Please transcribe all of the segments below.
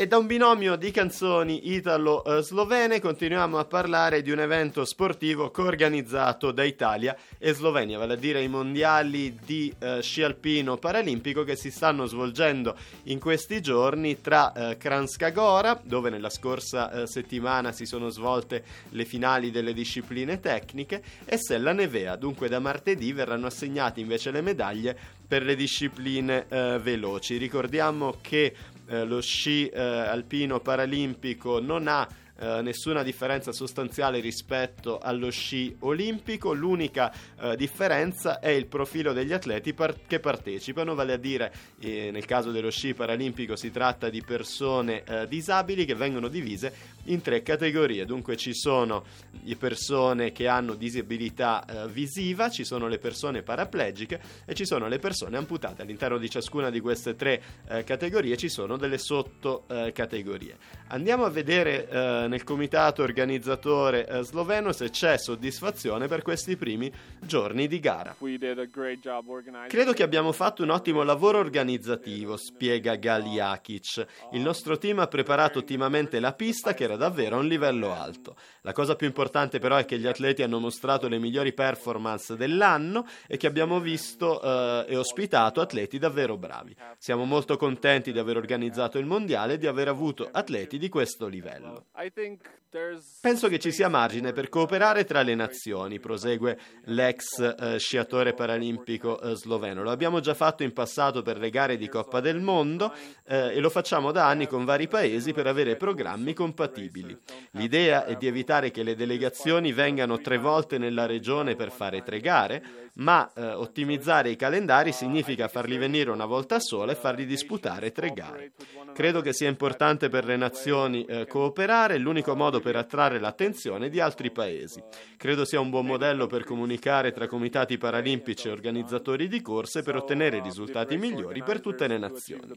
E da un binomio di canzoni italo-slovene continuiamo a parlare di un evento sportivo coorganizzato da Italia e Slovenia, vale a dire i mondiali di eh, sci alpino paralimpico che si stanno svolgendo in questi giorni tra eh, Kranjska Gora, dove nella scorsa eh, settimana si sono svolte le finali delle discipline tecniche, e Sella Nevea. Dunque da martedì verranno assegnate invece le medaglie per le discipline eh, veloci. Ricordiamo che lo sci eh, alpino paralimpico non ha eh, nessuna differenza sostanziale rispetto allo sci olimpico, l'unica eh, differenza è il profilo degli atleti par- che partecipano, vale a dire eh, nel caso dello sci paralimpico si tratta di persone eh, disabili che vengono divise in tre categorie, dunque ci sono le persone che hanno disabilità eh, visiva, ci sono le persone paraplegiche e ci sono le persone amputate. All'interno di ciascuna di queste tre categorie ci sono delle sottocategorie. Andiamo a vedere nel comitato organizzatore eh, sloveno se c'è soddisfazione per questi primi giorni di gara. Credo che abbiamo fatto un ottimo lavoro organizzativo, spiega Galiakic. Il nostro team ha preparato ottimamente la pista che era davvero a un livello alto. La cosa più importante però è che gli atleti hanno mostrato le migliori performance dell'anno e che abbiamo visto eh, e ospitato atleti davvero bravi. Siamo molto contenti di aver organizzato il mondiale e di aver avuto atleti di questo livello. Penso che ci sia margine per cooperare tra le nazioni, prosegue l'ex eh, sciatore paralimpico eh, sloveno. Lo abbiamo già fatto in passato per le gare di Coppa del Mondo eh, e lo facciamo da anni con vari paesi per avere programmi compatibili. L'idea è di evitare che le delegazioni vengano tre volte nella regione per fare tre gare, ma eh, ottimizzare i calendari significa farli venire una volta sola e farli disputare tre gare. Credo che sia importante per le nazioni eh, cooperare, l'unico modo per attrarre l'attenzione di altri paesi. Credo sia un buon modello per comunicare tra comitati paralimpici e organizzatori di corse per ottenere risultati migliori per tutte le nazioni.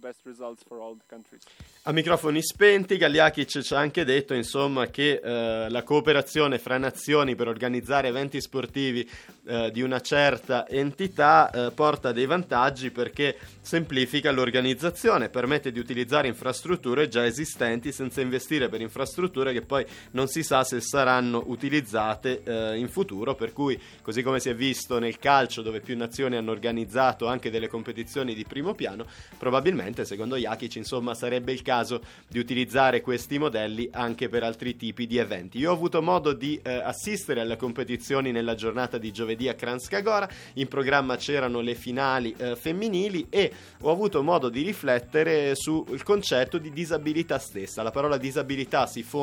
A microfoni spenti, Gagliakic ci ha anche detto insomma, che eh, la cooperazione fra nazioni per organizzare eventi sportivi eh, di una certa entità eh, porta dei vantaggi perché semplifica l'organizzazione, permette di utilizzare infrastrutture già esistenti senza investire per infrastrutture che poi non si sa se saranno utilizzate eh, in futuro, per cui così come si è visto nel calcio dove più nazioni hanno organizzato anche delle competizioni di primo piano, probabilmente secondo Jakic insomma sarebbe il caso di utilizzare questi modelli anche per altri tipi di eventi. Io ho avuto modo di eh, assistere alle competizioni nella giornata di giovedì a Kranjska Gora, in programma c'erano le finali eh, femminili e ho avuto modo di riflettere sul concetto di disabilità stessa. La parola disabilità si fonda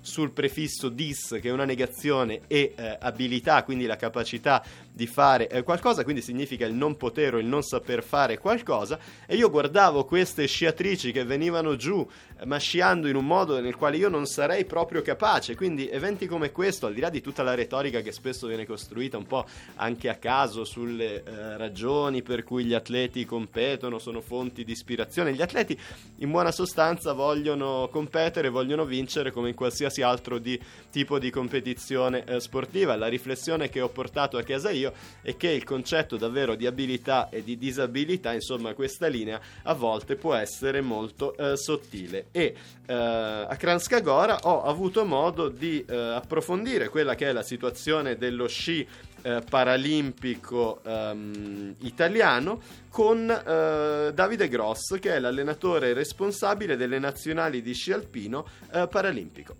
sul prefisso dis, che è una negazione, e eh, abilità, quindi la capacità di fare eh, qualcosa, quindi significa il non poter o il non saper fare qualcosa. E io guardavo queste sciatrici che venivano giù, eh, ma sciando in un modo nel quale io non sarei proprio capace. Quindi eventi come questo, al di là di tutta la retorica che spesso viene costruita un po' anche a caso sulle eh, ragioni per cui gli atleti competono, sono fonti di ispirazione. Gli atleti in buona sostanza vogliono competere, vogliono vincere come in qualsiasi altro di, tipo di competizione eh, sportiva. La riflessione che ho portato a casa io è che il concetto davvero di abilità e di disabilità, insomma questa linea a volte può essere molto eh, sottile e eh, a Kranjska Gora ho avuto modo di eh, approfondire quella che è la situazione dello sci eh, paralimpico um, italiano con uh, Davide Gross che è l'allenatore responsabile delle nazionali di sci alpino uh, paralimpico.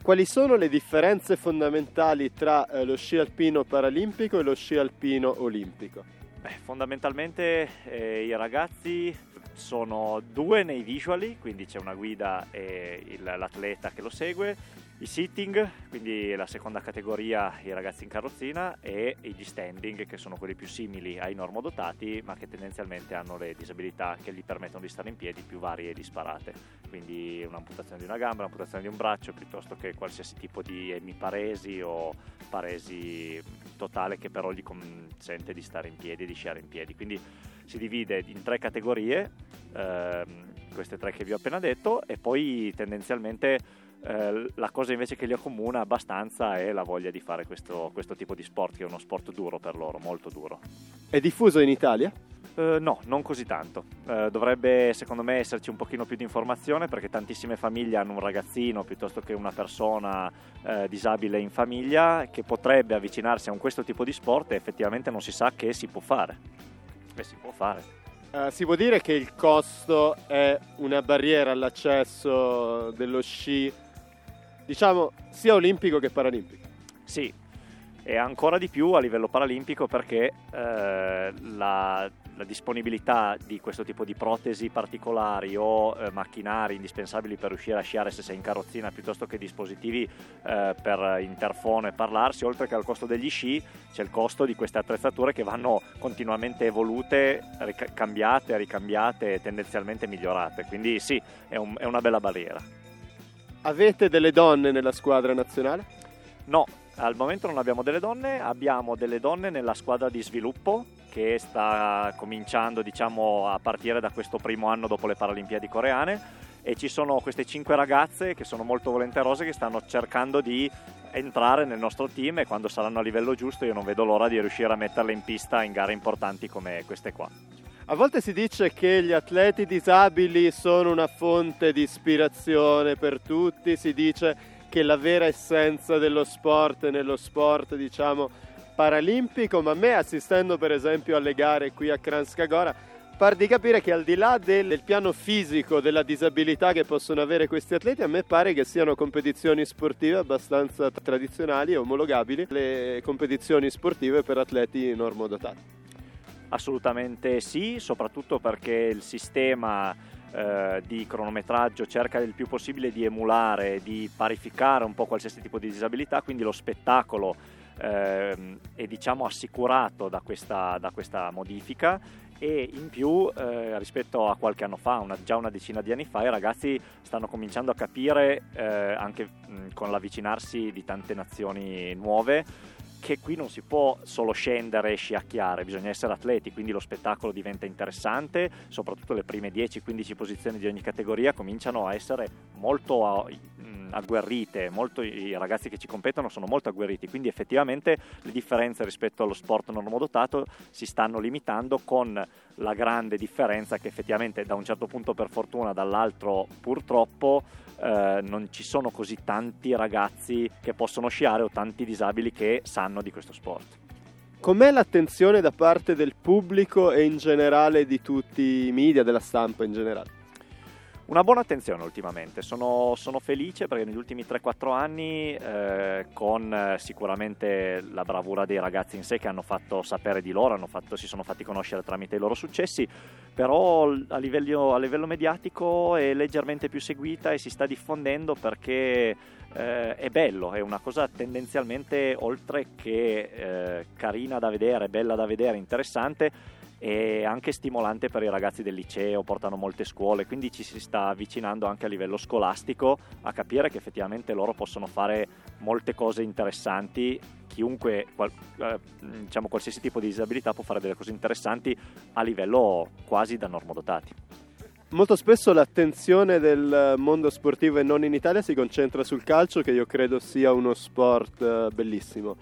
Quali sono le differenze fondamentali tra uh, lo sci alpino paralimpico e lo sci alpino olimpico? Beh, fondamentalmente eh, i ragazzi sono due nei visuali, quindi c'è una guida e il, l'atleta che lo segue i sitting, quindi la seconda categoria i ragazzi in carrozzina e gli standing che sono quelli più simili ai normodotati ma che tendenzialmente hanno le disabilità che gli permettono di stare in piedi più varie e disparate, quindi un'amputazione di una gamba, un'amputazione di un braccio piuttosto che qualsiasi tipo di emiparesi o paresi totale che però gli consente di stare in piedi di sciare in piedi, quindi si divide in tre categorie, ehm, queste tre che vi ho appena detto e poi tendenzialmente eh, la cosa invece che li accomuna abbastanza è la voglia di fare questo, questo, tipo di sport, che è uno sport duro per loro, molto duro. È diffuso in Italia? Uh, no, non così tanto. Uh, dovrebbe secondo me esserci un pochino più di informazione perché tantissime famiglie hanno un ragazzino piuttosto che una persona uh, disabile in famiglia che potrebbe avvicinarsi a un questo tipo di sport e effettivamente non si sa che si può fare. E si può fare. si può dire che il costo è una barriera all'accesso dello sci, diciamo, sia olimpico che paralimpico? Sì, e ancora di più a livello paralimpico perché eh, la, la, disponibilità di questo tipo di protesi particolari o eh, macchinari indispensabili per riuscire a sciare se sei in carrozzina piuttosto che dispositivi eh, per interfono e parlarsi, oltre che al costo degli sci c'è il costo di queste attrezzature che vanno continuamente evolute, ric- cambiate, ricambiate e tendenzialmente migliorate, quindi sì, è, un, è una bella barriera. Avete delle donne nella squadra nazionale? No, al momento non abbiamo delle donne, abbiamo delle donne nella squadra di sviluppo che sta cominciando diciamo, a partire da questo primo anno dopo le Paralimpiadi coreane e ci sono queste cinque ragazze che sono molto volenterose che stanno cercando di entrare nel nostro team e quando saranno a livello giusto io non vedo l'ora di riuscire a metterle in pista in gare importanti come queste qua. A volte si dice che gli atleti disabili sono una fonte di ispirazione per tutti, si dice che la vera essenza dello sport nello sport, diciamo, paralimpico, ma a me assistendo per esempio alle gare qui a Kranskagora par di capire che al di là del, del, piano fisico, della disabilità che possono avere questi atleti, a me pare che siano competizioni sportive abbastanza tradizionali e omologabili le competizioni sportive per atleti normodotati. Assolutamente sì, soprattutto perché il sistema eh, di cronometraggio cerca il più possibile di emulare, di parificare un po' qualsiasi tipo di disabilità, quindi lo spettacolo eh, è diciamo assicurato da questa, da questa modifica. E in più eh, rispetto a qualche anno fa, una, già una decina di anni fa, i ragazzi stanno cominciando a capire eh, anche mh, con l'avvicinarsi di tante nazioni nuove che qui non si può solo scendere e sciacchiare, bisogna essere atleti, quindi lo spettacolo diventa interessante, soprattutto le prime 10-15 posizioni di ogni categoria cominciano a essere molto agguerrite, molto, i ragazzi che ci competono sono molto agguerriti, quindi effettivamente le differenze rispetto allo sport normodotato si stanno limitando con la grande differenza che effettivamente da un certo punto per fortuna, dall'altro purtroppo eh, non ci sono così tanti ragazzi che possono sciare o tanti disabili che sanno di questo sport. Com'è l'attenzione da parte del pubblico e in generale di tutti i media, della stampa in generale? Una buona attenzione ultimamente, sono, sono felice perché negli ultimi 3-4 anni eh, con eh, sicuramente la bravura dei ragazzi in sé che hanno fatto sapere di loro, fatto, si sono fatti conoscere tramite i loro successi, però a livello, a livello mediatico è leggermente più seguita e si sta diffondendo perché eh, è bello, è una cosa tendenzialmente oltre che eh, carina da vedere, bella da vedere, interessante e anche stimolante per i ragazzi del liceo, portano molte scuole, quindi ci si sta avvicinando anche a livello scolastico a capire che effettivamente loro possono fare molte cose interessanti, chiunque, eh, diciamo qualsiasi tipo di disabilità può fare delle cose interessanti a livello quasi da normodotati. Molto spesso l'attenzione del mondo sportivo e non in Italia si concentra sul calcio, che io credo sia uno sport eh, bellissimo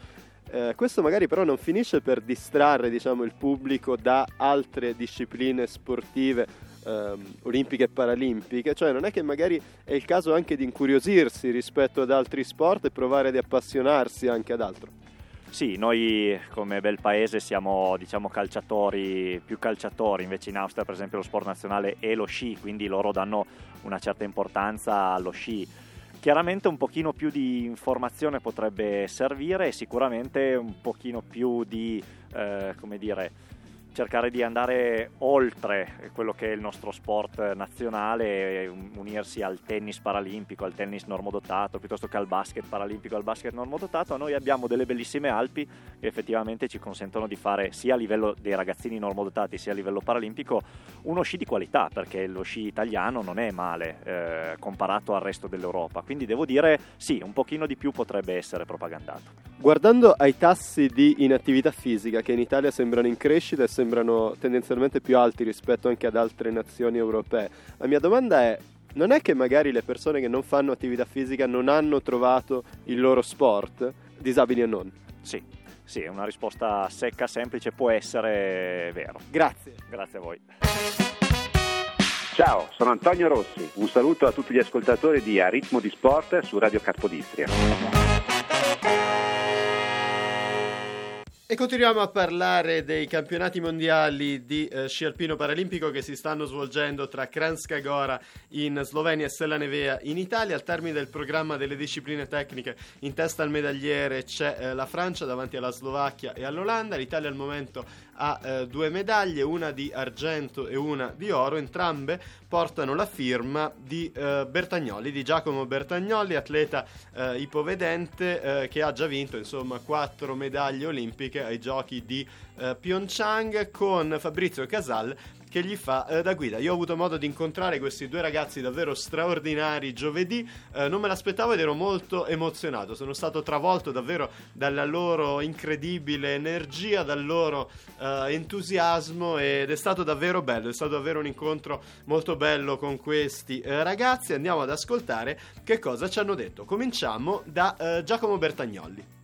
eh, questo magari però non finisce per distrarre diciamo, il pubblico da altre discipline sportive ehm, olimpiche e paralimpiche, cioè non è che magari è il caso anche di incuriosirsi rispetto ad altri sport e provare ad appassionarsi anche ad altro. Sì, noi come bel paese siamo diciamo calciatori, più calciatori, invece in Austria per esempio lo sport nazionale è lo sci, quindi loro danno una certa importanza allo sci Chiaramente un pochino più di informazione potrebbe servire e sicuramente un pochino più di, eh, come dire, cercare di andare oltre quello che è il nostro sport nazionale, unirsi al tennis paralimpico, al tennis normodotato, piuttosto che al basket paralimpico, al basket normodotato. Noi abbiamo delle bellissime Alpi che effettivamente ci consentono di fare sia a livello dei ragazzini normodotati sia a livello paralimpico uno sci di qualità, perché lo sci italiano non è male eh, comparato al resto dell'Europa. Quindi devo dire sì, un pochino di più potrebbe essere propagandato. Guardando ai tassi di inattività fisica che in Italia sembrano in crescita e sembrano tendenzialmente più alti rispetto anche ad altre nazioni europee, la mia domanda è non è che magari le persone che non fanno attività fisica non hanno trovato il loro sport, disabili o non? Sì, Sì, una risposta secca, semplice, può essere vero. Grazie. Grazie a voi. Ciao, sono Antonio Rossi. Un saluto a tutti gli ascoltatori di A Ritmo di Sport su Radio Carpodistria. E continuiamo a parlare dei campionati mondiali di eh, sci alpino paralimpico che si stanno svolgendo tra Kranjska Gora in Slovenia e Sella Nevea in Italia. Al termine del programma delle discipline tecniche in testa al medagliere c'è eh, la Francia davanti alla Slovacchia e all'Olanda. L'Italia al momento ha eh, due medaglie, una di argento e una di oro. Entrambe portano la firma di eh, Bertagnoli, di Giacomo Bertagnoli, atleta eh, ipovedente eh, che ha già vinto insomma quattro medaglie olimpiche ai giochi di eh, Pyeongchang con Fabrizio Casal che gli fa eh, da guida. Io ho avuto modo di incontrare questi due ragazzi davvero straordinari giovedì, eh, non me l'aspettavo ed ero molto emozionato, sono stato travolto davvero dalla loro incredibile energia, dal loro eh, entusiasmo ed è stato davvero bello, è stato davvero un incontro molto bello con questi eh, ragazzi. Andiamo ad ascoltare che cosa ci hanno detto. Cominciamo da eh, Giacomo Bertagnolli.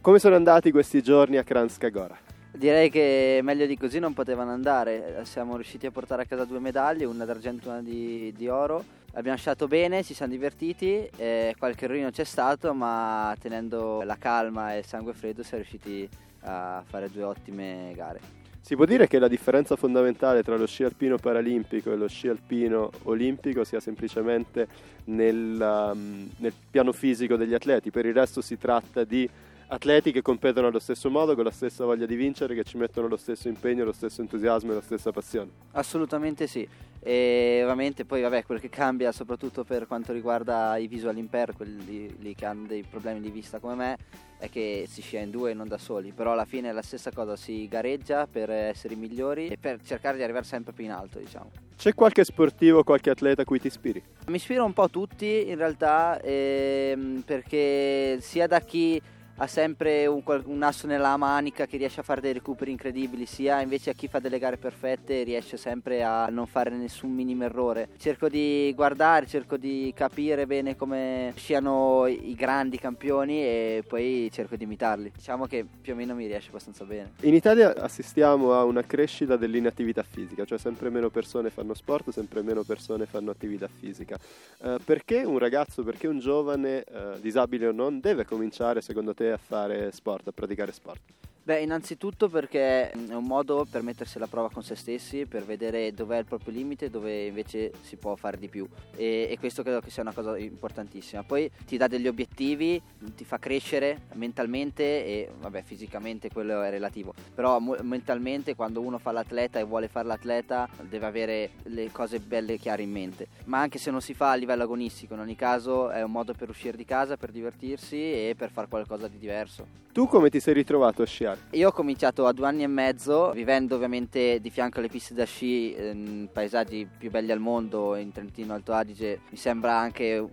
Come sono andati questi giorni a Kranjska Gora? Direi che meglio di così non potevano andare, siamo riusciti a portare a casa due medaglie, una d'argento e una di, di oro. Abbiamo sciato bene, ci siamo divertiti, eh, qualche errorino c'è stato, ma tenendo la calma e il sangue freddo siamo riusciti a fare due ottime gare. Si può dire che la differenza fondamentale tra lo sci alpino paralimpico e lo sci alpino olimpico sia semplicemente nel, um, nel piano fisico degli atleti, per il resto si tratta di atleti che competono allo stesso modo, con la stessa voglia di vincere, che ci mettono lo stesso impegno, lo stesso entusiasmo e la stessa passione. Assolutamente sì. E ovviamente poi vabbè, quello che cambia soprattutto per quanto riguarda i visual impair, quelli che hanno dei problemi di vista come me, è che si scia in due e non da soli, però alla fine è la stessa cosa, si gareggia per essere i migliori e per cercare di arrivare sempre più in alto, diciamo. C'è qualche sportivo, qualche atleta a cui ti ispiri? Mi ispiro un po' tutti in realtà, ehm, perché sia da chi ha sempre un, un, asso nella manica che riesce a fare dei recuperi incredibili, sia invece a chi fa delle gare perfette riesce sempre a non fare nessun minimo errore. Cerco di guardare, cerco di capire bene come siano i grandi campioni e poi cerco di imitarli. Diciamo che più o meno mi riesce abbastanza bene. In Italia assistiamo a una crescita dell'inattività fisica, cioè sempre meno persone fanno sport, sempre meno persone fanno attività fisica. Eh, perché un ragazzo, perché un giovane, eh, disabile o non, deve cominciare secondo te a fare sport, a praticare sport? Beh, innanzitutto perché è un modo per mettersi alla prova con se stessi, per vedere dov'è il proprio limite e dove invece si può fare di più. E, e, questo credo che sia una cosa importantissima. Poi ti dà degli obiettivi, ti fa crescere mentalmente e vabbè, fisicamente quello è relativo. Però mo- mentalmente quando uno fa l'atleta e vuole fare l'atleta deve avere le cose belle chiare in mente. Ma anche se non si fa a livello agonistico, in ogni caso è un modo per uscire di casa, per divertirsi e per fare qualcosa di diverso. Tu come ti sei ritrovato a sciare? Io ho cominciato a due anni e mezzo, vivendo ovviamente di fianco alle piste da sci, in paesaggi più belli al mondo, in Trentino Alto Adige. Mi sembra anche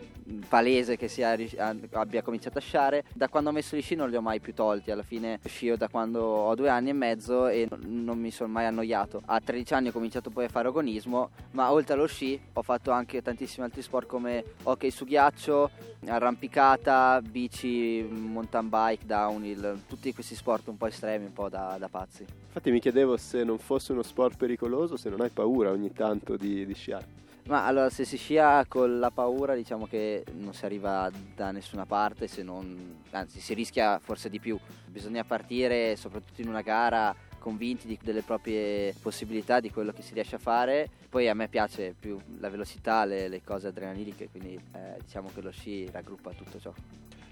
palese che sia, abbia cominciato a sciare. Da quando ho messo gli sci non li ho mai più tolti, alla fine scio da quando ho due anni e mezzo e non mi sono mai annoiato. A 13 anni ho cominciato poi a fare agonismo, ma oltre allo sci ho fatto anche tantissimi altri sport come hockey su ghiaccio, arrampicata, bici, mountain bike, downhill, tutti questi sport un po' estremi, un po' da, da pazzi. Infatti mi chiedevo se non fosse uno sport pericoloso, se non hai paura ogni tanto di, di sciare. Ma allora se si scia con la paura diciamo che non si arriva da nessuna parte se non, anzi si rischia forse di più. Bisogna partire soprattutto in una gara convinti di, delle proprie possibilità, di quello che si riesce a fare. Poi a me piace più la velocità, le, le cose adrenaliche, quindi eh, diciamo che lo sci raggruppa tutto ciò.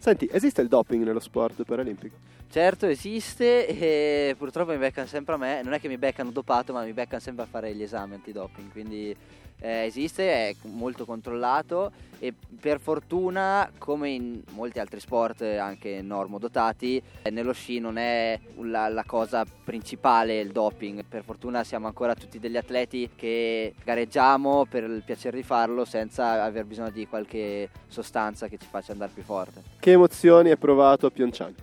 Senti, esiste il doping nello sport paralimpico? Certo, esiste e purtroppo mi beccano sempre a me, non è che mi beccano dopato, ma mi beccano sempre a fare gli esami antidoping, quindi eh, esiste, è molto controllato e per fortuna, come in molti altri sport anche normodotati, eh, nello sci non è la, la, cosa principale il doping. Per fortuna siamo ancora tutti degli atleti che gareggiamo per il piacere di farlo senza aver bisogno di qualche sostanza che ci faccia andare più forte. Che emozioni hai provato a Pyeongchang?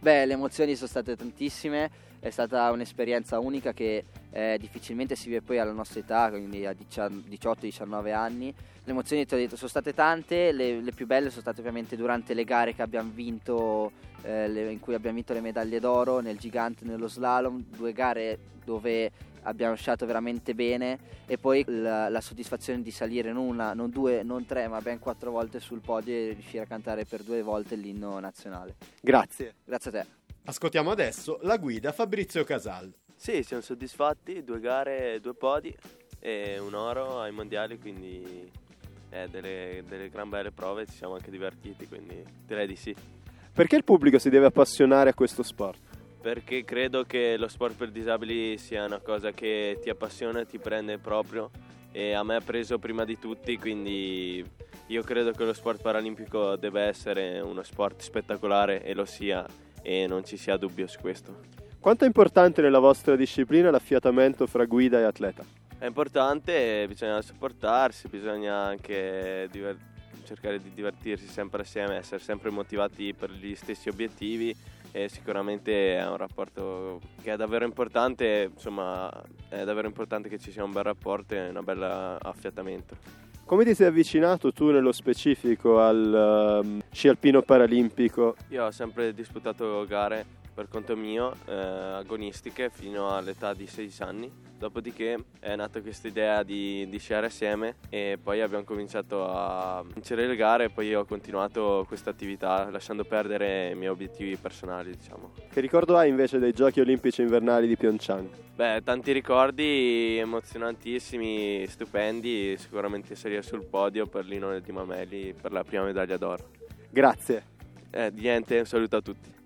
Beh, le emozioni sono state tantissime, è stata un'esperienza unica che eh, difficilmente si vive poi alla nostra età, quindi a 18-19 anni. Le emozioni detto, sono state tante, le, le, più belle sono state ovviamente durante le gare che abbiamo vinto, eh, le, in cui abbiamo vinto le medaglie d'oro nel gigante nello slalom, due gare dove abbiamo sciato veramente bene e poi la, la, soddisfazione di salire non una, non due, non tre, ma ben quattro volte sul podio e riuscire a cantare per due volte l'inno nazionale. Grazie. Grazie a te. Ascoltiamo adesso la guida Fabrizio Casal. Sì, siamo soddisfatti, due gare, due podi e un oro ai mondiali, quindi eh, delle, delle gran belle prove, ci siamo anche divertiti, quindi direi di sì. Perché il pubblico si deve appassionare a questo sport? perché credo che lo sport per disabili sia una cosa che ti appassiona e ti prende proprio e a me ha preso prima di tutti, quindi io credo che lo sport paralimpico deve essere uno sport spettacolare e lo sia e non ci sia dubbio su questo. Quanto è importante nella vostra disciplina l'affiatamento fra guida e atleta? È importante, bisogna supportarsi, bisogna anche diver- cercare di divertirsi sempre assieme, essere sempre motivati per gli stessi obiettivi e sicuramente è un rapporto che è davvero importante, insomma è davvero importante che ci sia un bel rapporto e un bel affiatamento. Come ti sei avvicinato tu nello specifico al um, sci alpino paralimpico? Io ho sempre disputato gare per conto mio, eh, agonistiche, fino all'età di 16 anni Dopodiché è nata questa idea di, di sciare assieme e poi abbiamo cominciato a vincere le gare e poi ho continuato questa attività lasciando perdere i miei obiettivi personali diciamo. Che ricordo hai invece dei giochi olimpici invernali di Pyeongchang? Beh, tanti ricordi emozionantissimi, stupendi, sicuramente salire sul podio per Linone di Mameli per la prima medaglia d'oro. Grazie. Eh, niente, un saluto a tutti.